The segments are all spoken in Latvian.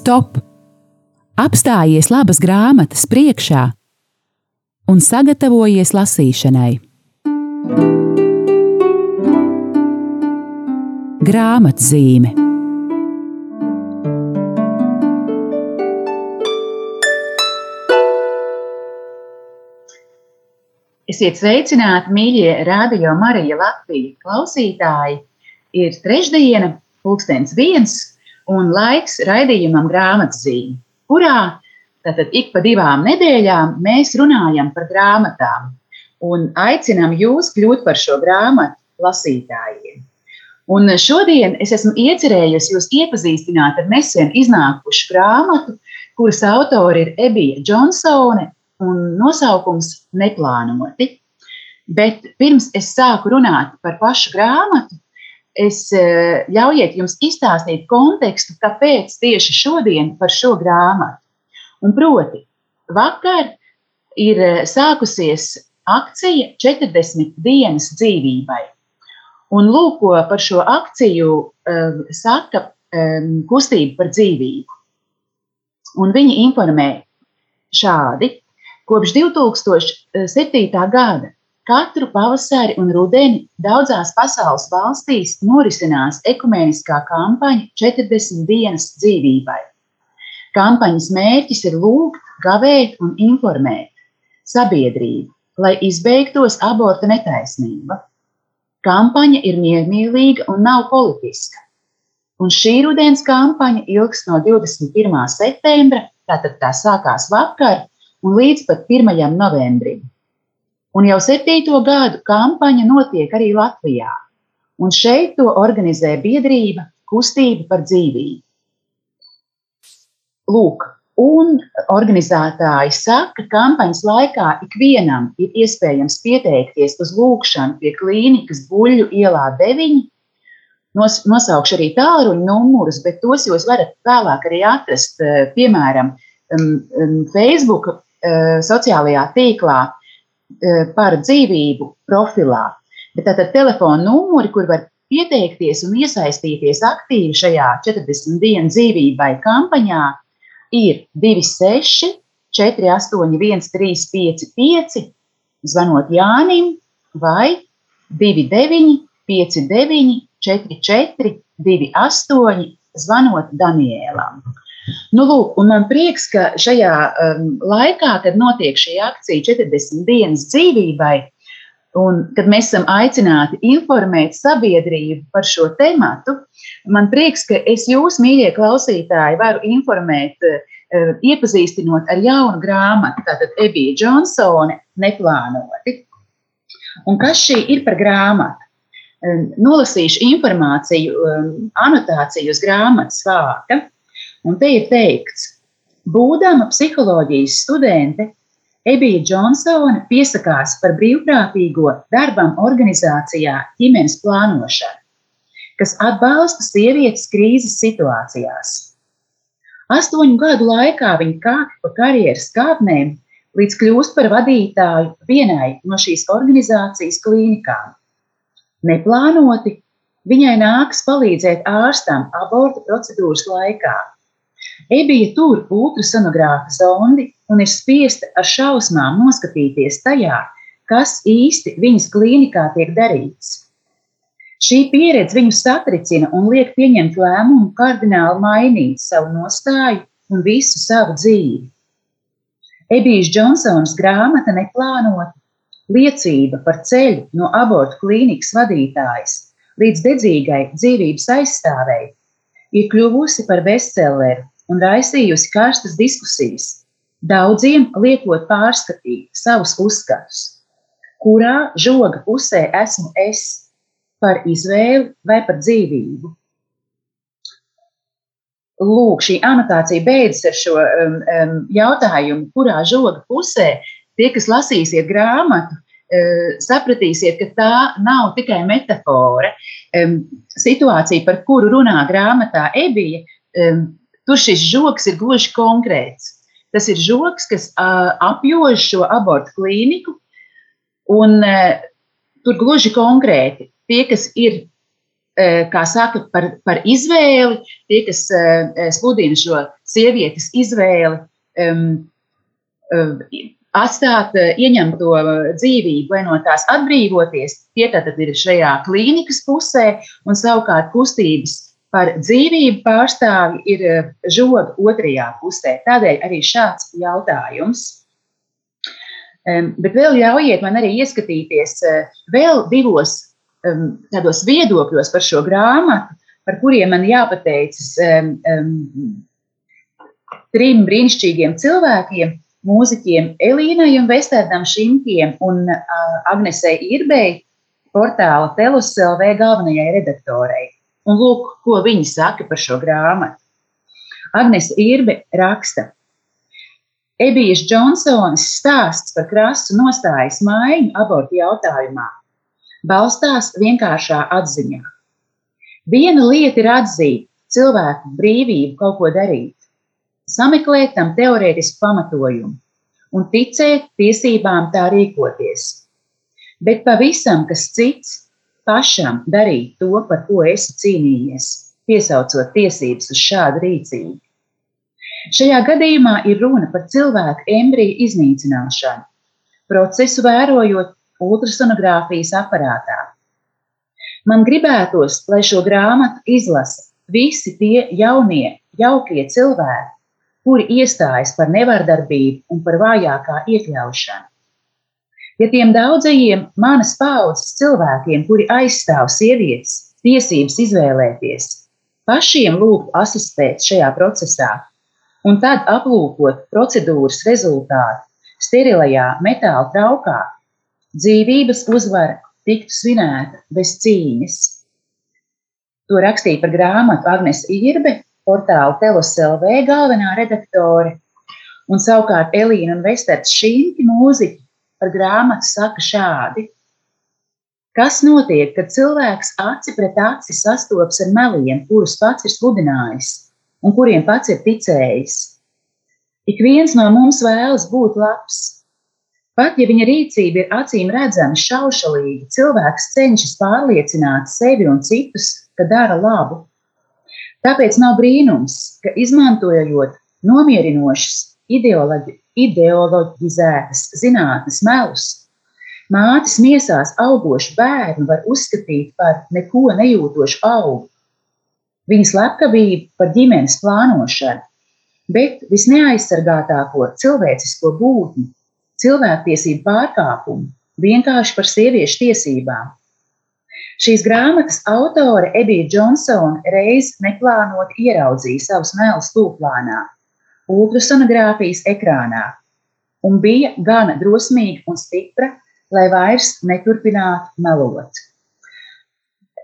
Stop! Apstājies labas grāmatas priekšā un sagatavojies lasīšanai. Grāmatzīme Esiet sveicināti, mīļie radio Marija Latvija klausītāji! Ir trešdiena, pulkstens viens, un laiks raidījumam grāmatzīme, kurā tātad ik pa divām nedēļām mēs runājam par grāmatām un aicinām jūs kļūt par šo grāmatu lasītājiem. Un šodien es esmu iecerējusi jūs iepazīstināt ar nesen iznākušu grāmatu, kuras autori ir Ebija Džonsone un nosaukums Neplānoti. Bet pirms es sāku runāt par pašu grāmatu, es eh, ļaujiet jums izstāstīt kontekstu, kāpēc tieši šodien par šo grāmatu. Un proti, vakar ir eh, sākusies akcija 40 dienas dzīvībai. Un lūk, par šo akciju um, saka um, kustība par dzīvību. Un viņi informē šādi, kopš 2007. gada Katru pavasari un rudeni daudzās pasaules valstīs norisinās ekumeniskā kampaņa 40 dienas dzīvībai. Kampaņas mērķis ir lūgt, gavēt un informēt sabiedrību, lai izbeigtos aborta netaisnība. Kampaņa ir miermīlīga un nav politiska. Un šī rudens kampaņa ilgs no 21. septembra, tātad tā sākās vakar, un līdz pat 1. novembrim. Un jau septīto gadu kampaņa notiek arī Latvijā. Un šeit to organizē biedrība Kustība par dzīvību. Lūk, un organizētāji saka, ka kampaņas laikā ikvienam ir iespējams pieteikties uz lūgšanu pie klīnikas Buļļu ielā 9. Nos, nosaukšu arī tālruņa numurus, bet tos jūs varat vēlāk arī atrast, eh, piemēram, Facebook eh, sociālajā tīklā par dzīvību profilā. Bet tātad telefona numuri, kur var pieteikties un iesaistīties aktīvi šajā 40 dienu dzīvībai kampaņā, ir 26, 481, 355, zvanot Jānim, vai 29, 59, 44, 28, zvanot Daniēlam. Nu, lūk, man prieks, ka šajā um, laikā, kad notiek šī akcija 40 dienas dzīvībai, un kad mēs esam aicināti informēt sabiedrību par šo tematu, man prieks, ka es jūs, mīļie klausītāji, varu informēt, uh, iepazīstinot ar jaunu grāmatu, tātad Ebija Džonsone, neplānoti. Un kas šī ir par grāmatu? Um, nolasīšu informāciju, um, anotāciju uz grāmatas vāka. Un te ir teikts, būdama psiholoģijas studente, Ebija Džonsone piesakās par brīvprātīgo darbam organizācijā ģimenes plānošana, kas atbalsta sievietes krīzes situācijās. Astoņu gadu laikā viņa kāpa pa karjeras kāpnēm, līdz kļūst par vadītāju vienai no šīs organizācijas klīnikām. Neplānoti viņai nāks palīdzēt ārstam abortu procedūras laikā. Ebija tur ultrasonogrāfa zondi un ir spiesta ar šausmām noskatīties tajā, kas īsti viņas klīnikā tiek darīts. Šī pieredze viņu satricina un liek pieņemt lēmumu kardināli mainīt savu nostāju un visu savu dzīvi. Ebijas Džonsons grāmata neplānota liecība par ceļu no abortu klīnikas vadītājas līdz dedzīgai dzīvības aizstāvēji ir kļuvusi par bestselleru un raisījusi karstas diskusijas, daudziem liekot pārskatīt savus uzskatus, kurā žoga pusē esmu es par izvēli vai par dzīvību. Lūk, šī anotācija beidzas ar šo um, um, jautājumu, kurā žoga pusē tie, kas lasīsiet grāmatu, uh, sapratīsiet, ka tā nav tikai metafora. Um, situācija, par kuru runā grāmatā Ebija, um, Tur šis žoks ir gluži konkrēts. Tas ir žoks, kas uh, apjož šo abortu klīniku, un uh, tur gluži konkrēti tie, kas ir kā saka, par, par izvēli, tie, kas sludina šo sievietes izvēli, um, atstāt, ieņemt to dzīvību vai no tās atbrīvoties, tie tad ir šajā klīnikas pusē, un savukārt kustības par dzīvību pārstāvi ir žoga otrajā pusē. Tādēļ arī šāds jautājums. Bet vēl ļaujiet man arī ieskatīties vēl divos tādos viedokļos par šo grāmatu, par kuriem man jāpateicas trim brīnišķīgiem cilvēkiem, mūziķiem Elīnai un Vesterdam Šimkiem un Agnesei Irbei, portāla Telus LV galvenajai redaktorei. Un lūk, ko viņi saka par šo grāmatu. Agnese Irbe raksta, Ebijas Džonsonas stāsts par krastu nostājas maiņu abortu jautājumā balstās vienkāršā atziņā. Viena lieta ir atzīt cilvēku brīvību kaut ko darīt, sameklēt tam teorētisku pamatojumu un ticēt tiesībām tā rīkoties. Bet pavisam kas cits pašam darīt to, par ko esi cīnījies, piesaucot tiesības uz šādu rīcību. Šajā gadījumā ir runa par cilvēku embriju iznīcināšanu, procesu vērojot ultrasonogrāfijas aparātā. Man gribētos, lai šo grāmatu izlasa visi tie jaunie, jaukie cilvēki, kuri iestājas par nevardarbību un par vājākā iekļaušanu. Ja tiem daudzajiem manas paudzes cilvēkiem, kuri aizstāv sievietes tiesības izvēlēties, pašiem lūgt asistēt šajā procesā, un tad aplūkot procedūras rezultātu sterilajā metāla traukā, dzīvības uzvara tiktu svinēta bez cīņas. To rakstīja par grāmatu Agnēs Irbe, portāla Telos LV galvenā redaktore, un savukārt Elīna un Vesterts Šīnti mūziķi par grāmatu saka šādi. Kas notiek, kad cilvēks aci pret aci sastopas ar meliem, kurus pats ir sludinājis? un kuriem pats ir ticējis. Ik viens no mums vēlas būt labs. Pat ja viņa rīcība ir acīm redzama šaušalīga, cilvēks cenšas pārliecināt sevi un citus, ka dara labu. Tāpēc nav brīnums, ka izmantojot nomierinošas, ideoloģi, ideoloģizētas zinātnes melus, mātes miesās augošu bērnu var uzskatīt par neko nejūtošu augu. Viņa slepkavību par ģimenes plānošanu, bet visneaizsargātāko cilvēcisko būtni, cilvēktiesību pārkāpumu vienkārši par sieviešu tiesībām. Šīs grāmatas autore Ebija Džonsona reiz neplānot ieraudzīja savus mēlus tūplānā, ultrasonogrāfijas ekrānā, un bija gana drosmīga un stipra, lai vairs neturpinātu melot.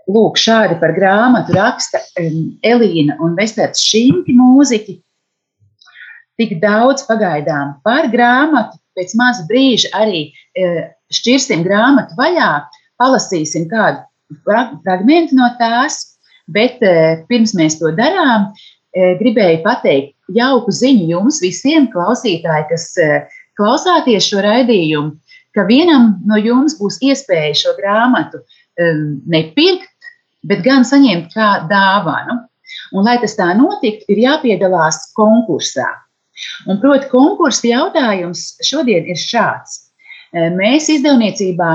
Lūk, šādi par grāmatu raksta Elīna un Vesterts Šimki mūziķi. Tik daudz pagaidām par grāmatu, pēc maza brīža arī e, šķirsim grāmatu vaļā, palasīsim kādu fragment no tās, bet e, pirms mēs to darām, e, gribēju pateikt jauku ziņu jums visiem klausītāji, kas klausāties šo raidījumu, ka vienam no jums būs iespēja šo grāmatu nepirkt, bet gan saņemt kā dāvanu. Un, lai tas tā notiktu, ir jāpiedalās konkursā. Un, proti, konkursa jautājums šodien ir šāds. E, mēs izdevniecībā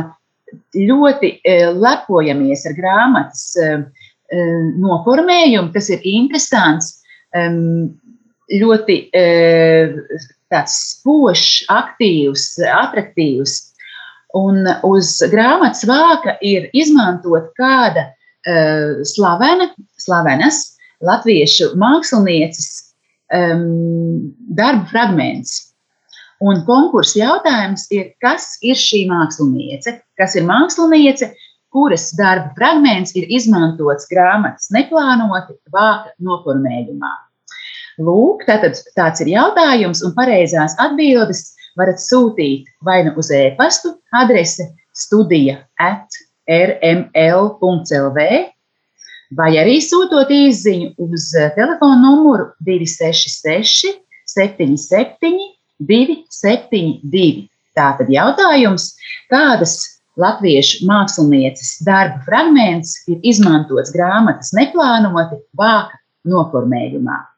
ļoti e, lepojamies ar grāmatas noformējumu, kas ir interesants, ļoti tāds spožs, aktīvs, attraktīvs. Un uz grāmatas vāka ir izmantot kāda uh, slavena, slavenas latviešu mākslinieces um, darba fragments. Un konkursa jautājums ir, kas ir šī māksliniece? Kas ir māksliniece, kuras darba fragments ir izmantots grāmatas neplānoti vāka noformējumā? Lūk, tātad tāds ir jautājums, un pareizās atbildes varat sūtīt vai nu uz e-pastu adrese studija at rml.lv vai arī sūtot īsiņu uz telefona numuru 266 77 272. Tātad jautājums, kādas latviešu mākslinieces darba fragments ir izmantots grāmatas neplānoti vāka noformējumā.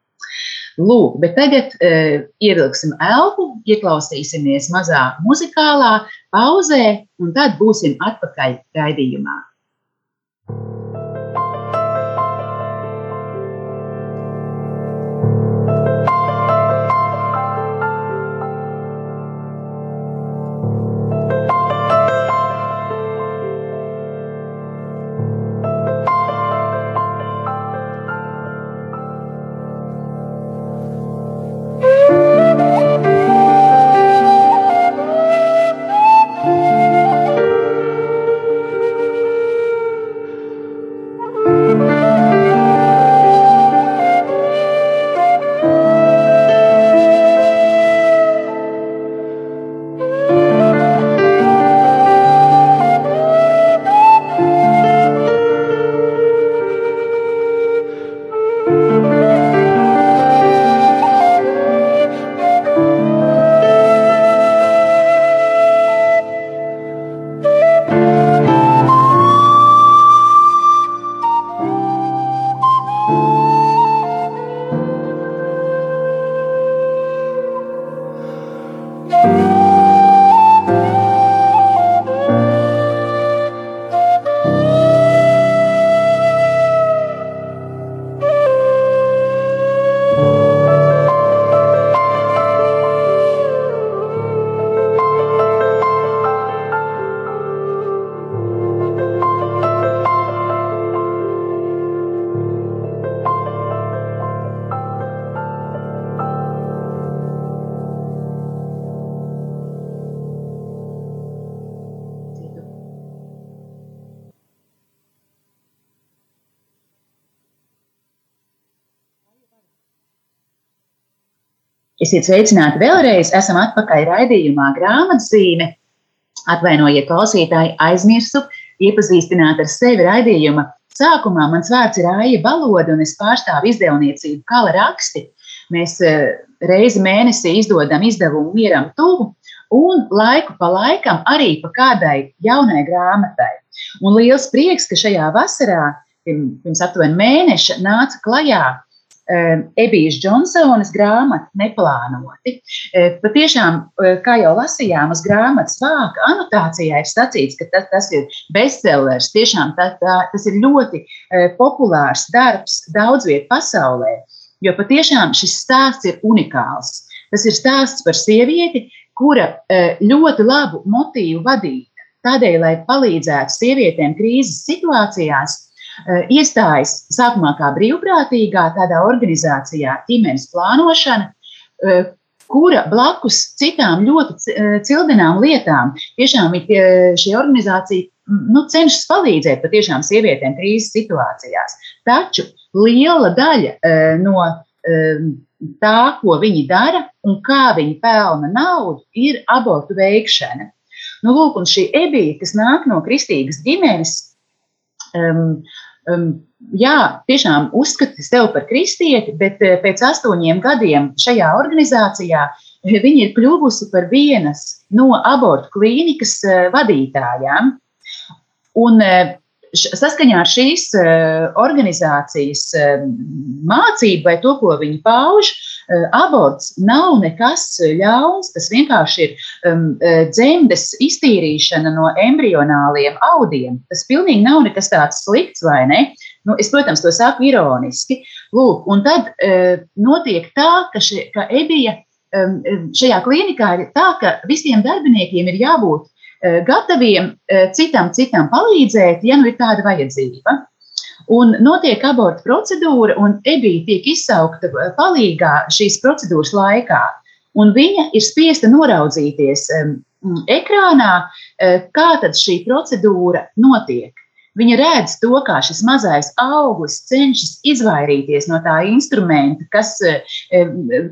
Lūk, bet tagad uh, ievilksim elpu, ieklausīsimies mazā muzikālā pauzē, un tad būsim atpakaļ raidījumā. Esiet sveicināti vēlreiz. Esam atpakaļ raidījumā grāmatzīme. Atvainojiet, klausītāji, aizmirsu iepazīstināt ar sevi raidījuma. Sākumā mans vārds ir Aija Baloda, un es pārstāvu izdevniecību Kala raksti. Mēs eh, reizi mēnesī izdodam izdevumu mieram tuvu, un laiku pa laikam arī pa kādai jaunai grāmatai. Un liels prieks, ka šajā vasarā, pirms aptuveni mēneša, nāca klajā Ebijas Džonsonas grāmata neplānoti. Ehm, patiešām, ehm, kā jau lasījām, uz grāmatas vāka anotācijā ir sacīts, ka tas, tas ir bestsellers. Tiešām tā, tā, tas ir ļoti populārs darbs daudz vietā pasaulē, jo patiešām šis stāsts ir unikāls. Tas ir stāsts par sievieti, kura ļoti labu motīvu vadīja. Tādēļ, lai palīdzētu sievietēm krīzes situācijās, iestājas sākumā kā brīvprātīgā tādā organizācijā, ģimenes plānošana, eh, kura blakus citām ļoti eh, cildinām lietām tiešām šī organizācija nu, cenšas palīdzēt patiešām sievietēm krīzes situācijās. Taču liela daļa no tā, ko viņi dara un kā viņi pelna naudu, ir abortu veikšana. Nu, lūk, un šī ebija, kas nāk no kristīgas ģimenes, um, um, jā, tiešām uzskata sevi par kristieti, bet uh, pēc astoņiem gadiem šajā organizācijā uh, viņa ir kļuvusi par vienas no abortu klīnikas uh, vadītājām. Un, saskaņā ar šīs uh, organizācijas uh, mācību vai to, ko viņi pauž, uh, aborts nav nekas ļauns. Tas vienkārši ir um, dzemdes iztīrīšana no embrionāliem audiem. Tas pilnīgi nav nekas tāds slikts, vai ne? Nu, es, protams, to saku ironiski. Lūk, un tad uh, notiek tā, ka, še, ka Ebija um, šajā klinikā ir tā, ka visiem darbiniekiem ir jābūt gataviem eh, citam, citam palīdzēt, ja nu ir tāda vajadzība. Un notiek aborta procedūra, un Ebija tiek izsaukta eh, palīgā šīs procedūras laikā. Un viņa ir spiesta noraudzīties ekrānā, kā tad šī procedūra notiek. Viņa redz to, kā šis mazais auglis cenšas izvairīties no tā instrumenta, kas,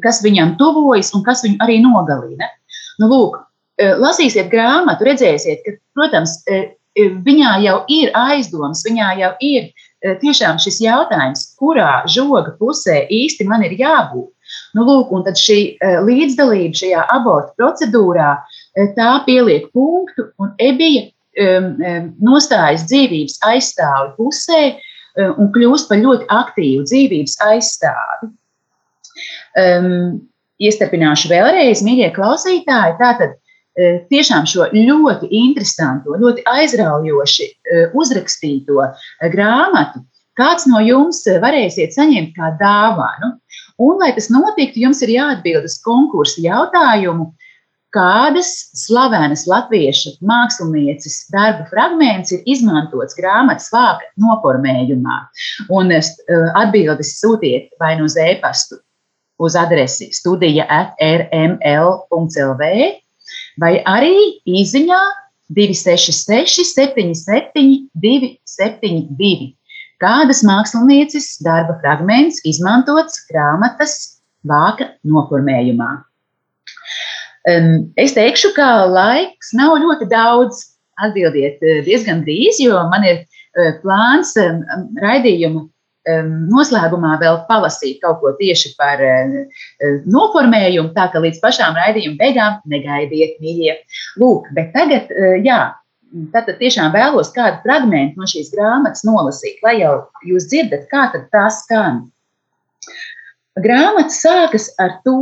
kas viņam tuvojas un kas viņu arī nogalina. Nu, lūk, Eh, lasīsiet grāmatu, redzēsiet, ka, protams, eh, eh, viņā jau ir aizdomas, viņā jau ir tiešām šis jautājums, kurā žoga pusē īsti man ir jābūt. Nu, lūk, un tad šī līdzdalība šajā abortu procedūrā, tā pieliek punktu, un Ebija nostājas dzīvības aizstāvi pusē un kļūst par ļoti aktīvu dzīvības aizstāvi. Um, iestarpināšu vēlreiz, mīļie klausītāji, tātad tiešām šo ļoti interesanto, ļoti aizraujoši uzrakstīto grāmatu kāds no jums varēsiet saņemt kā dāvanu. Un, lai tas notiktu, jums ir jāatbild uz konkursu jautājumu, kādas slavenas latviešu mākslinieces darba fragments ir izmantots grāmatas vāka noformējumā. Un atbildes sūtiet vai nu uz e-pastu uz adresi studija atrml.lv vai arī īsiņā 266 77 272. Kādas mākslinieces darba fragments izmantots grāmatas vāka noformējumā? Es teikšu, ka laiks nav ļoti daudz. Atbildiet eh, diezgan drīz, jo man ir eh, plāns raidījuma noslēgumā vēl palasīt kaut ko tieši par noformējumu, tā ka līdz pašām raidījuma beigām negaidiet, mīļie. Lūk, bet tagad, jā, tad tiešām vēlos kādu fragment no šīs grāmatas nolasīt, lai jau jūs dzirdat, kā tā skan. Grāmata sākas ar to,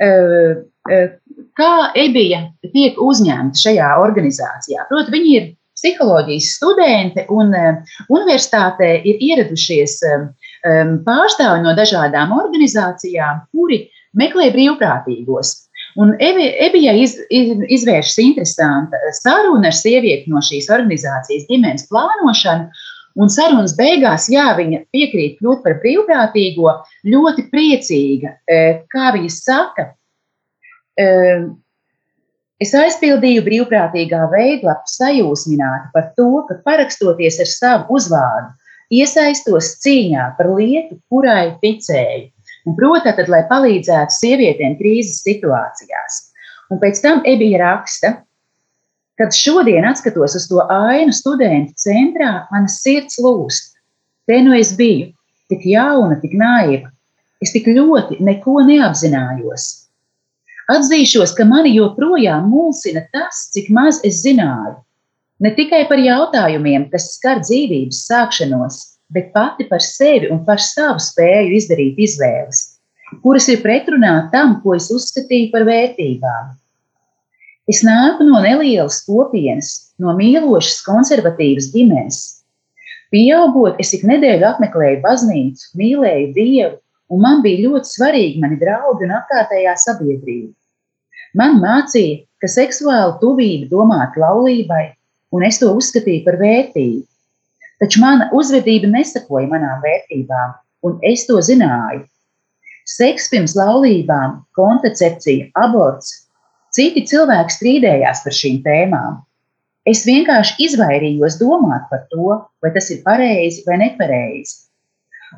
eh, eh, kā Ebija tiek uzņemta šajā organizācijā. Protams, viņi ir psiholoģijas studenti un eh, universitātē ir ieradušies pārstāvi no dažādām organizācijām, kuri meklē brīvprātīgos. Un Ebija iz, iz, izvēršas interesanta saruna ar sievieti no šīs organizācijas ģimenes plānošanu. Un sarunas beigās, jā, viņa piekrīt kļūt par brīvprātīgo, ļoti priecīga. Kā viņa saka, es aizpildīju brīvprātīgā veidlapu sajūsmināta par to, ka parakstoties ar savu uzvārdu, iesaistos cīņā par lietu, kurai ticēju proti, tad, lai palīdzētu sievietēm krīzes situācijās. Un pēc tam Ebija raksta, kad šodien atskatos uz to ainu studentu centrā, manas sirds lūst. Te nu es biju, tik jauna, tik naiva. Es tik ļoti neko neapzinājos. Atzīšos, ka mani joprojām mulsina tas, cik maz es zināju. Ne tikai par jautājumiem, kas skar dzīvības sākšanos, bet pati par sevi un par savu spēju izdarīt izvēles, kuras ir pretrunā tam, ko es uzskatīju par vērtībām. Es nāku no nelielas kopienas, no mīlošas, konservatīvas ģimenes. Pieaugot, es ik nedēļu apmeklēju baznīcu, mīlēju Dievu, un man bija ļoti svarīgi mani draugi un apkārtējā sabiedrība. Man mācīja, ka seksuāla tuvība domāta laulībai, un es to uzskatīju par vērtību. Taču mana uzvedība nesakoja manām vērtībām, un es to zināju. Seks pirms laulībām, kontracepcija, aborts. Citi cilvēki strīdējās par šīm tēmām. Es vienkārši izvairījos domāt par to, vai tas ir pareizi vai nepareizi.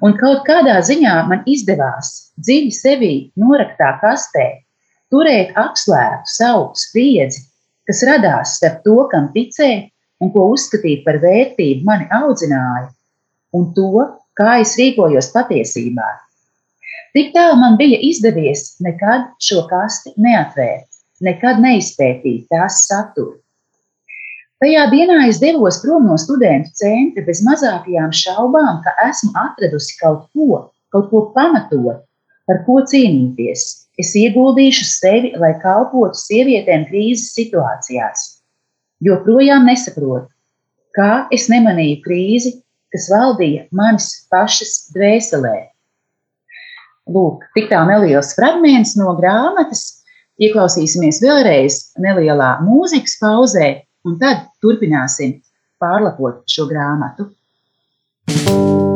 Un kaut kādā ziņā man izdevās dziļi sevī noraktā kastē turēt apslēptu savu spriedzi, kas radās starp to, kam ticēt un ko uzskatīt par vērtību, mani audzināja, un to, kā es rīkojos patiesībā. Tik tālu man bija izdevies nekad šo kasti neatvērt, nekad neizpētīt tās saturu. Tajā dienā es devos prom no studentu centra bez mazākajām šaubām, ka esmu atradusi kaut ko, kaut ko pamatot, par ko cīnīties. Es ieguldīšu sevi, lai kalpotu sievietēm krīzes situācijās joprojām nesaprotu, kā es nemanīju krīzi, kas valdīja manis pašas dvēselē. Lūk, tik tā neliels fragments no grāmatas. Ieklausīsimies vēlreiz nelielā mūzikas pauzē, un tad turpināsim pārlapot šo grāmatu. thank you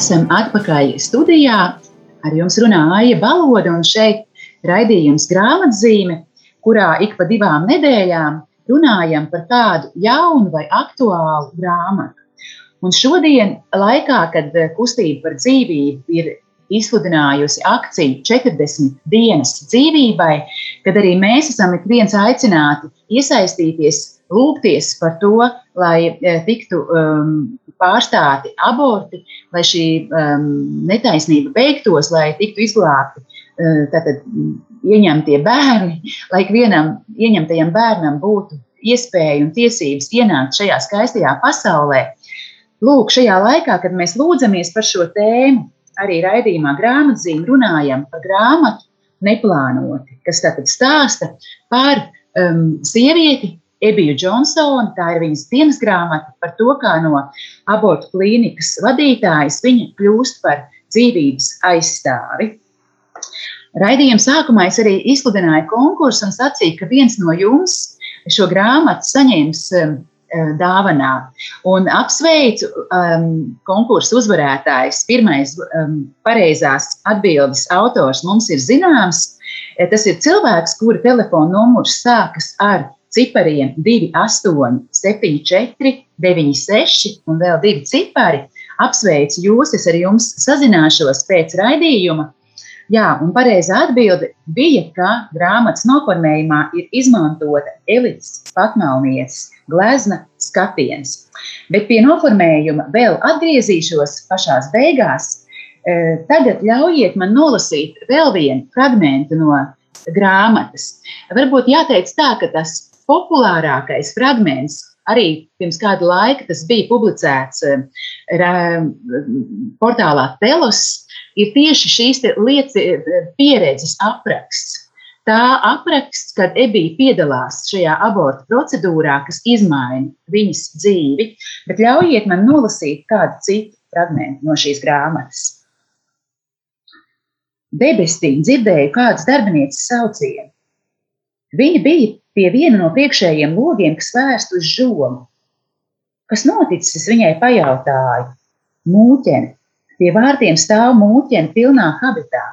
Esam atpakaļ studijā. Ar jums runā Aija Baloda un šeit raidījums grāmatzīme, kurā ik pa divām nedēļām runājam par kādu jaunu vai aktuālu grāmatu. Un šodien, laikā, kad kustība par dzīvību ir izsludinājusi akciju 40 dienas dzīvībai, kad arī mēs esam ik viens aicināti iesaistīties, lūgties par to, lai eh, tiktu um, pārstāti aborti, lai šī um, netaisnība beigtos, lai tiktu izglābti uh, tātad, ieņemtie bērni, lai ikvienam ieņemtajam bērnam būtu iespēja un tiesības ienākt šajā skaistajā pasaulē. Lūk, šajā laikā, kad mēs lūdzamies par šo tēmu, arī raidījumā grāmatzīme runājam par grāmatu neplānoti, kas tātad stāsta par um, sievieti, Ebiju Džonsonu. Tā ir viņas dienas grāmata par to, kā no abortu klīnikas vadītājas viņa kļūst par dzīvības aizstāvi. Raidījuma sākumā es arī izsludināju konkursu un sacīju, ka viens no jums šo grāmatu saņems um, Eh, dāvanā. Un apsveicu um, konkursu uzvarētājs. Pirmais um, pareizās atbildes autors mums ir zināms. Eh, tas ir cilvēks, kura telefona numurs sākas ar cipariem 28, 74, 96 un vēl divi cipari. Apsveicu jūs, es ar jums sazināšos pēc raidījuma. Jā, un pareizā atbilde bija, ka grāmatas noformējumā ir izmantota elites patmalnieces glezna skatiens. Bet pie noformējuma vēl atgriezīšos pašās beigās. E, tagad ļaujiet man nolasīt vēl vienu fragment no grāmatas. Varbūt jāteic tā, ka tas populārākais fragments arī pirms kāda laika tas bija publicēts e, portālā Telos ir tieši šīs lieci, pieredzes apraksts. Tā apraksts, kad Ebija piedalās šajā abortu procedūrā, kas izmaina viņas dzīvi, bet ļaujiet man nolasīt kādu citu fragment no šīs grāmatas. Debesī dzirdēju kādas darbinieces saucienu. Viņa bija pie viena no priekšējiem logiem, kas vērst uz žogu. Kas noticis, es viņai pajautāju. Mūķene, Pie vārtiem stāv mūķene pilnā habitā.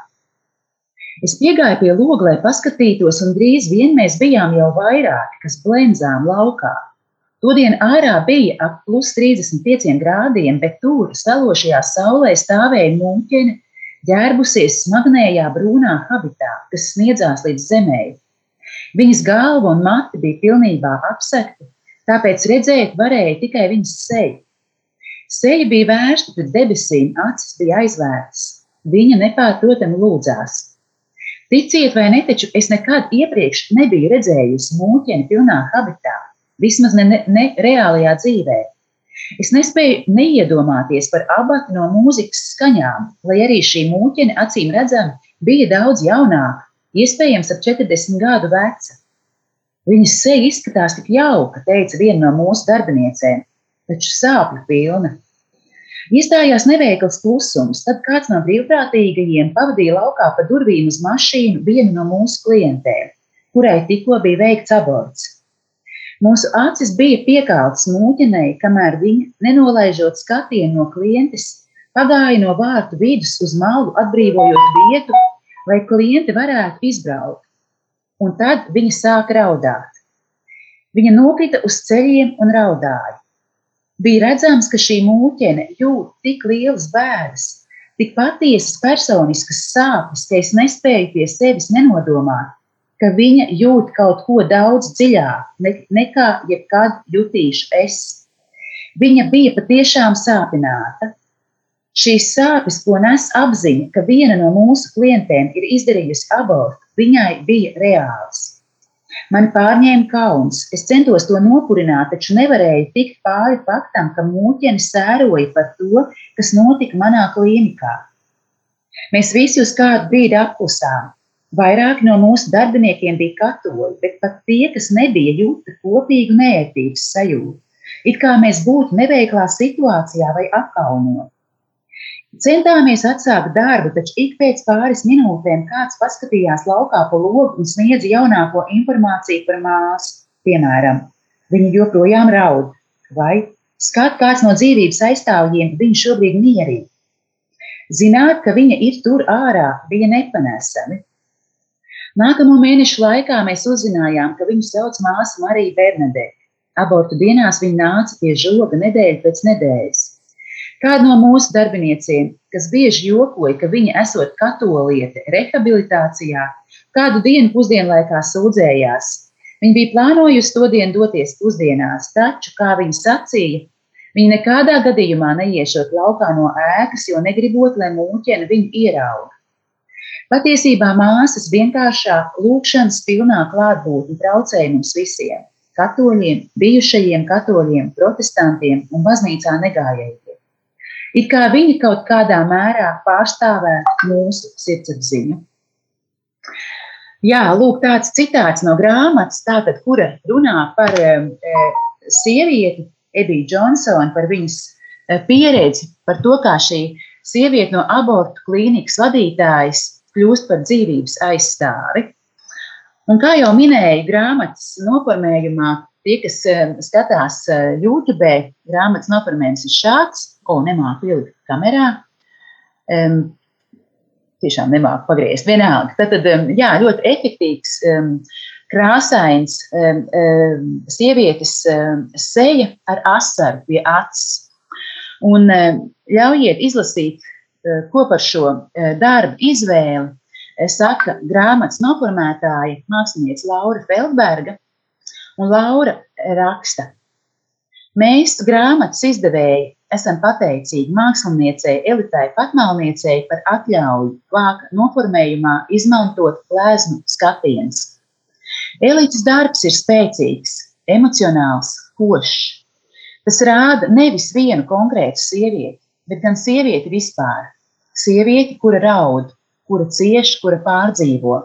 Es piegāju pie loga, lai paskatītos, un drīz vien mēs bijām jau vairāki, kas blēmzām laukā. Todien ārā bija ap plus 35 grādiem, bet tur, salošajā saulē, stāvēja mūķene, ģērbusies smagnējā brūnā habitā, kas sniedzās līdz zemē. Viņas galva un mati bija pilnībā apsekti, tāpēc redzēt varēja tikai viņas seju. Seja bija vērsta pret debesīm, acis bija aizvērtas. Viņa nepārprotami lūdzās. Ticiet vai ne, taču es nekad iepriekš nebiju redzējusi mūķeni pilnā habitā, vismaz ne, ne, ne reālajā dzīvē. Es nespēju neiedomāties par abatu no mūzikas skaņām, lai arī šī mūķene acīm redzami bija daudz jaunāka, iespējams, ap 40 gadu veca. Viņas seja izskatās tik jauka, teica viena no mūsu darbiniecēm, taču sāpju pilna. Iestājās neveikls klusums, tad kāds no brīvprātīgajiem pavadīja laukā pa durvīm uz mašīnu vienu no mūsu klientēm, kurai tikko bija veikts aborts. Mūsu acis bija piekaltas mūķenei, kamēr viņa, nenolaižot skatienu no klientes, pagāja no vārtu vidus uz malu, atbrīvojot vietu, lai klienti varētu izbraukt. Un tad viņa sāka raudāt. Viņa nokrita uz ceļiem un raudāja. Bija redzams, ka šī mūķene jūt tik lielas bēdas, tik patiesas personiskas sāpes, ka es nespēju pie sevis nenodomāt, ka viņa jūt kaut ko daudz dziļāk ne, nekā jebkad jutīšu es. Viņa bija patiešām sāpināta. Šīs sāpes, ko nes apziņa, ka viena no mūsu klientiem ir izdarījusi abortu, viņai bija reāls. Mani pārņēma kauns. Es centos to nopurināt, taču nevarēju tikt pāri faktam, ka mūķeni sēroja par to, kas notika manā klīnikā. Mēs visi uz kādu brīdi apklusām. Vairāki no mūsu darbiniekiem bija katoļi, bet pat tie, kas nebija, jūta kopīgu nērtības sajūtu. It kā mēs būtu neveiklā situācijā vai apkaunot. Centāmies atsākt darbu, taču ik pēc pāris minūtēm kāds paskatījās laukā pa logu un sniedza jaunāko informāciju par māsu. Piemēram, viņa joprojām raud, vai skat kāds no dzīvības aizstāvjiem viņu šobrīd mierīgi. Zināt, ka viņa ir tur ārā, bija nepanesami. Nākamo mēnešu laikā mēs uzzinājām, ka viņu sauc māsa Marija Bernadette. Abortu dienās viņa nāca pie žoga nedēļu pēc nedēļas. Kāda no mūsu darbinieciem, kas bieži jokoja, ka viņa esot katoliete rehabilitācijā, kādu dienu pusdienlaikā sūdzējās. Viņa bija plānojusi to dienu doties pusdienās, taču, kā viņa sacīja, viņa nekādā gadījumā neiešot laukā no ēkas, jo negribot, lai mūķene viņu ierauga. Patiesībā māsas vienkāršā lūkšanas pilnā klātbūtne traucēja mums visiem - katoļiem, bijušajiem katoļiem, protestantiem un baznīcā negājējiem. It kā viņi kaut kādā mērā pārstāvētu mūsu sirdsapziņu. Jā, lūk, tāds citāts no grāmatas, tātad, kura runā par e, sievieti, Ebiju Džonsonu, par viņas e, pieredzi, par to, kā šī sieviete no abortu klīnikas vadītājas kļūst par dzīvības aizstāvi. Un kā jau minēju, grāmatas noformējumā, tie, kas e, skatās YouTube, grāmatas noformējums ir šāds ko nemāku ielikt kamerā. Um, tiešām nemāku pagriezt. Vienalga. Tad, tad jā, ļoti efektīvs, um, krāsains um, um, sievietes um, seja ar asaru pie acis. Un um, ļaujiet izlasīt, uh, ko par šo uh, darbu izvēli saka grāmatas noformētāja mākslinieca Laura Feldberga. Un Laura raksta, mēs grāmatas izdevēji esam pateicīgi māksliniecei Elitai Patmalniecei par atļauju vāka noformējumā izmantot plēzmu skatiens. Elites darbs ir spēcīgs, emocionāls, košs. Tas rāda nevis vienu konkrētu sievieti, bet gan sievieti vispār. Sievieti, kura raud, kura cieš, kura pārdzīvo.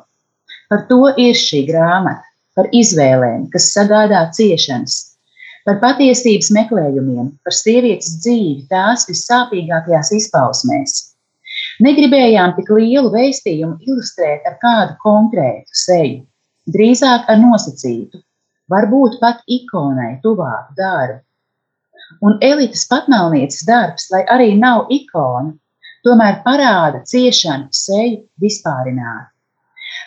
Par to ir šī grāmata, par izvēlēm, kas sagādā ciešanas, par patiesības meklējumiem, par sievietes dzīvi tās vissāpīgākajās izpausmēs. Negribējām tik lielu vēstījumu ilustrēt ar kādu konkrētu seju, drīzāk ar nosacītu, varbūt pat ikonai tuvāku darbu. Un elites patnāvnieces darbs, lai arī nav ikona, tomēr parāda ciešanu seju vispārināt.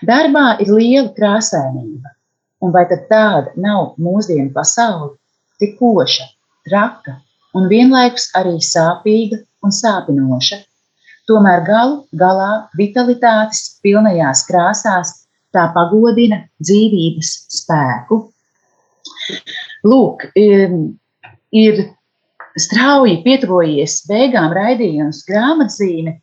Darbā ir liela krāsainība, un vai tad tāda nav mūsdienu pasaule? Tikoša, traka un vienlaikus arī sāpīga un sāpinoša. Tomēr galu galā vitalitātes pilnajās krāsās tā pagodina dzīvības spēku. Lūk, ir strauji pietuvojies beigām raidījums grāmatzīme.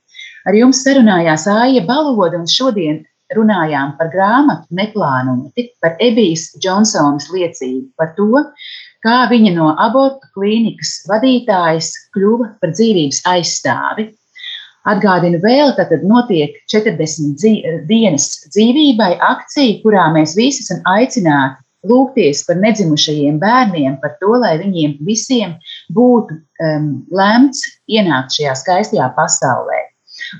Ar jums sarunājās Aija Baloda, un šodien runājām par grāmatu neplānoti, par Ebijas Džonsonas liecību, par to, kā viņa no abortu klīnikas vadītājas kļuva par dzīvības aizstāvi. Atgādinu vēl, ka notiek 40 dzīv dienas dzīvībai akcija, kurā mēs visi esam aicināti lūgties par nedzimušajiem bērniem, par to, lai viņiem visiem būtu um, lemts ienākt šajā skaistajā pasaulē.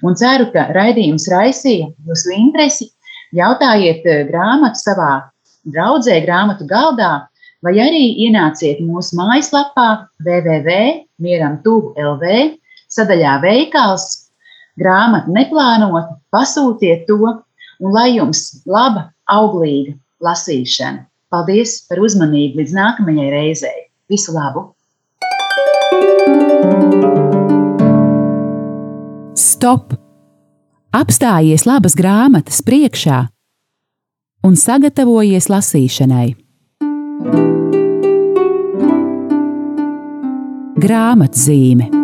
Un ceru, ka raidījums raisīja jūsu interesi. Jautājiet uh, grāmatu savā draudzē, grāmatu galdā, vai arī ienāciet mūsu mājaslapā www.mieram.lv sadaļā veikals, grāmatu neplānota, pasūtiet to un lai jums laba, auglīga lasīšana. Paldies par uzmanību līdz nākamajai reizei. Visu labu! Stop! Apstājies labas grāmatas priekšā un sagatavojies lasīšanai. Grāmatzīme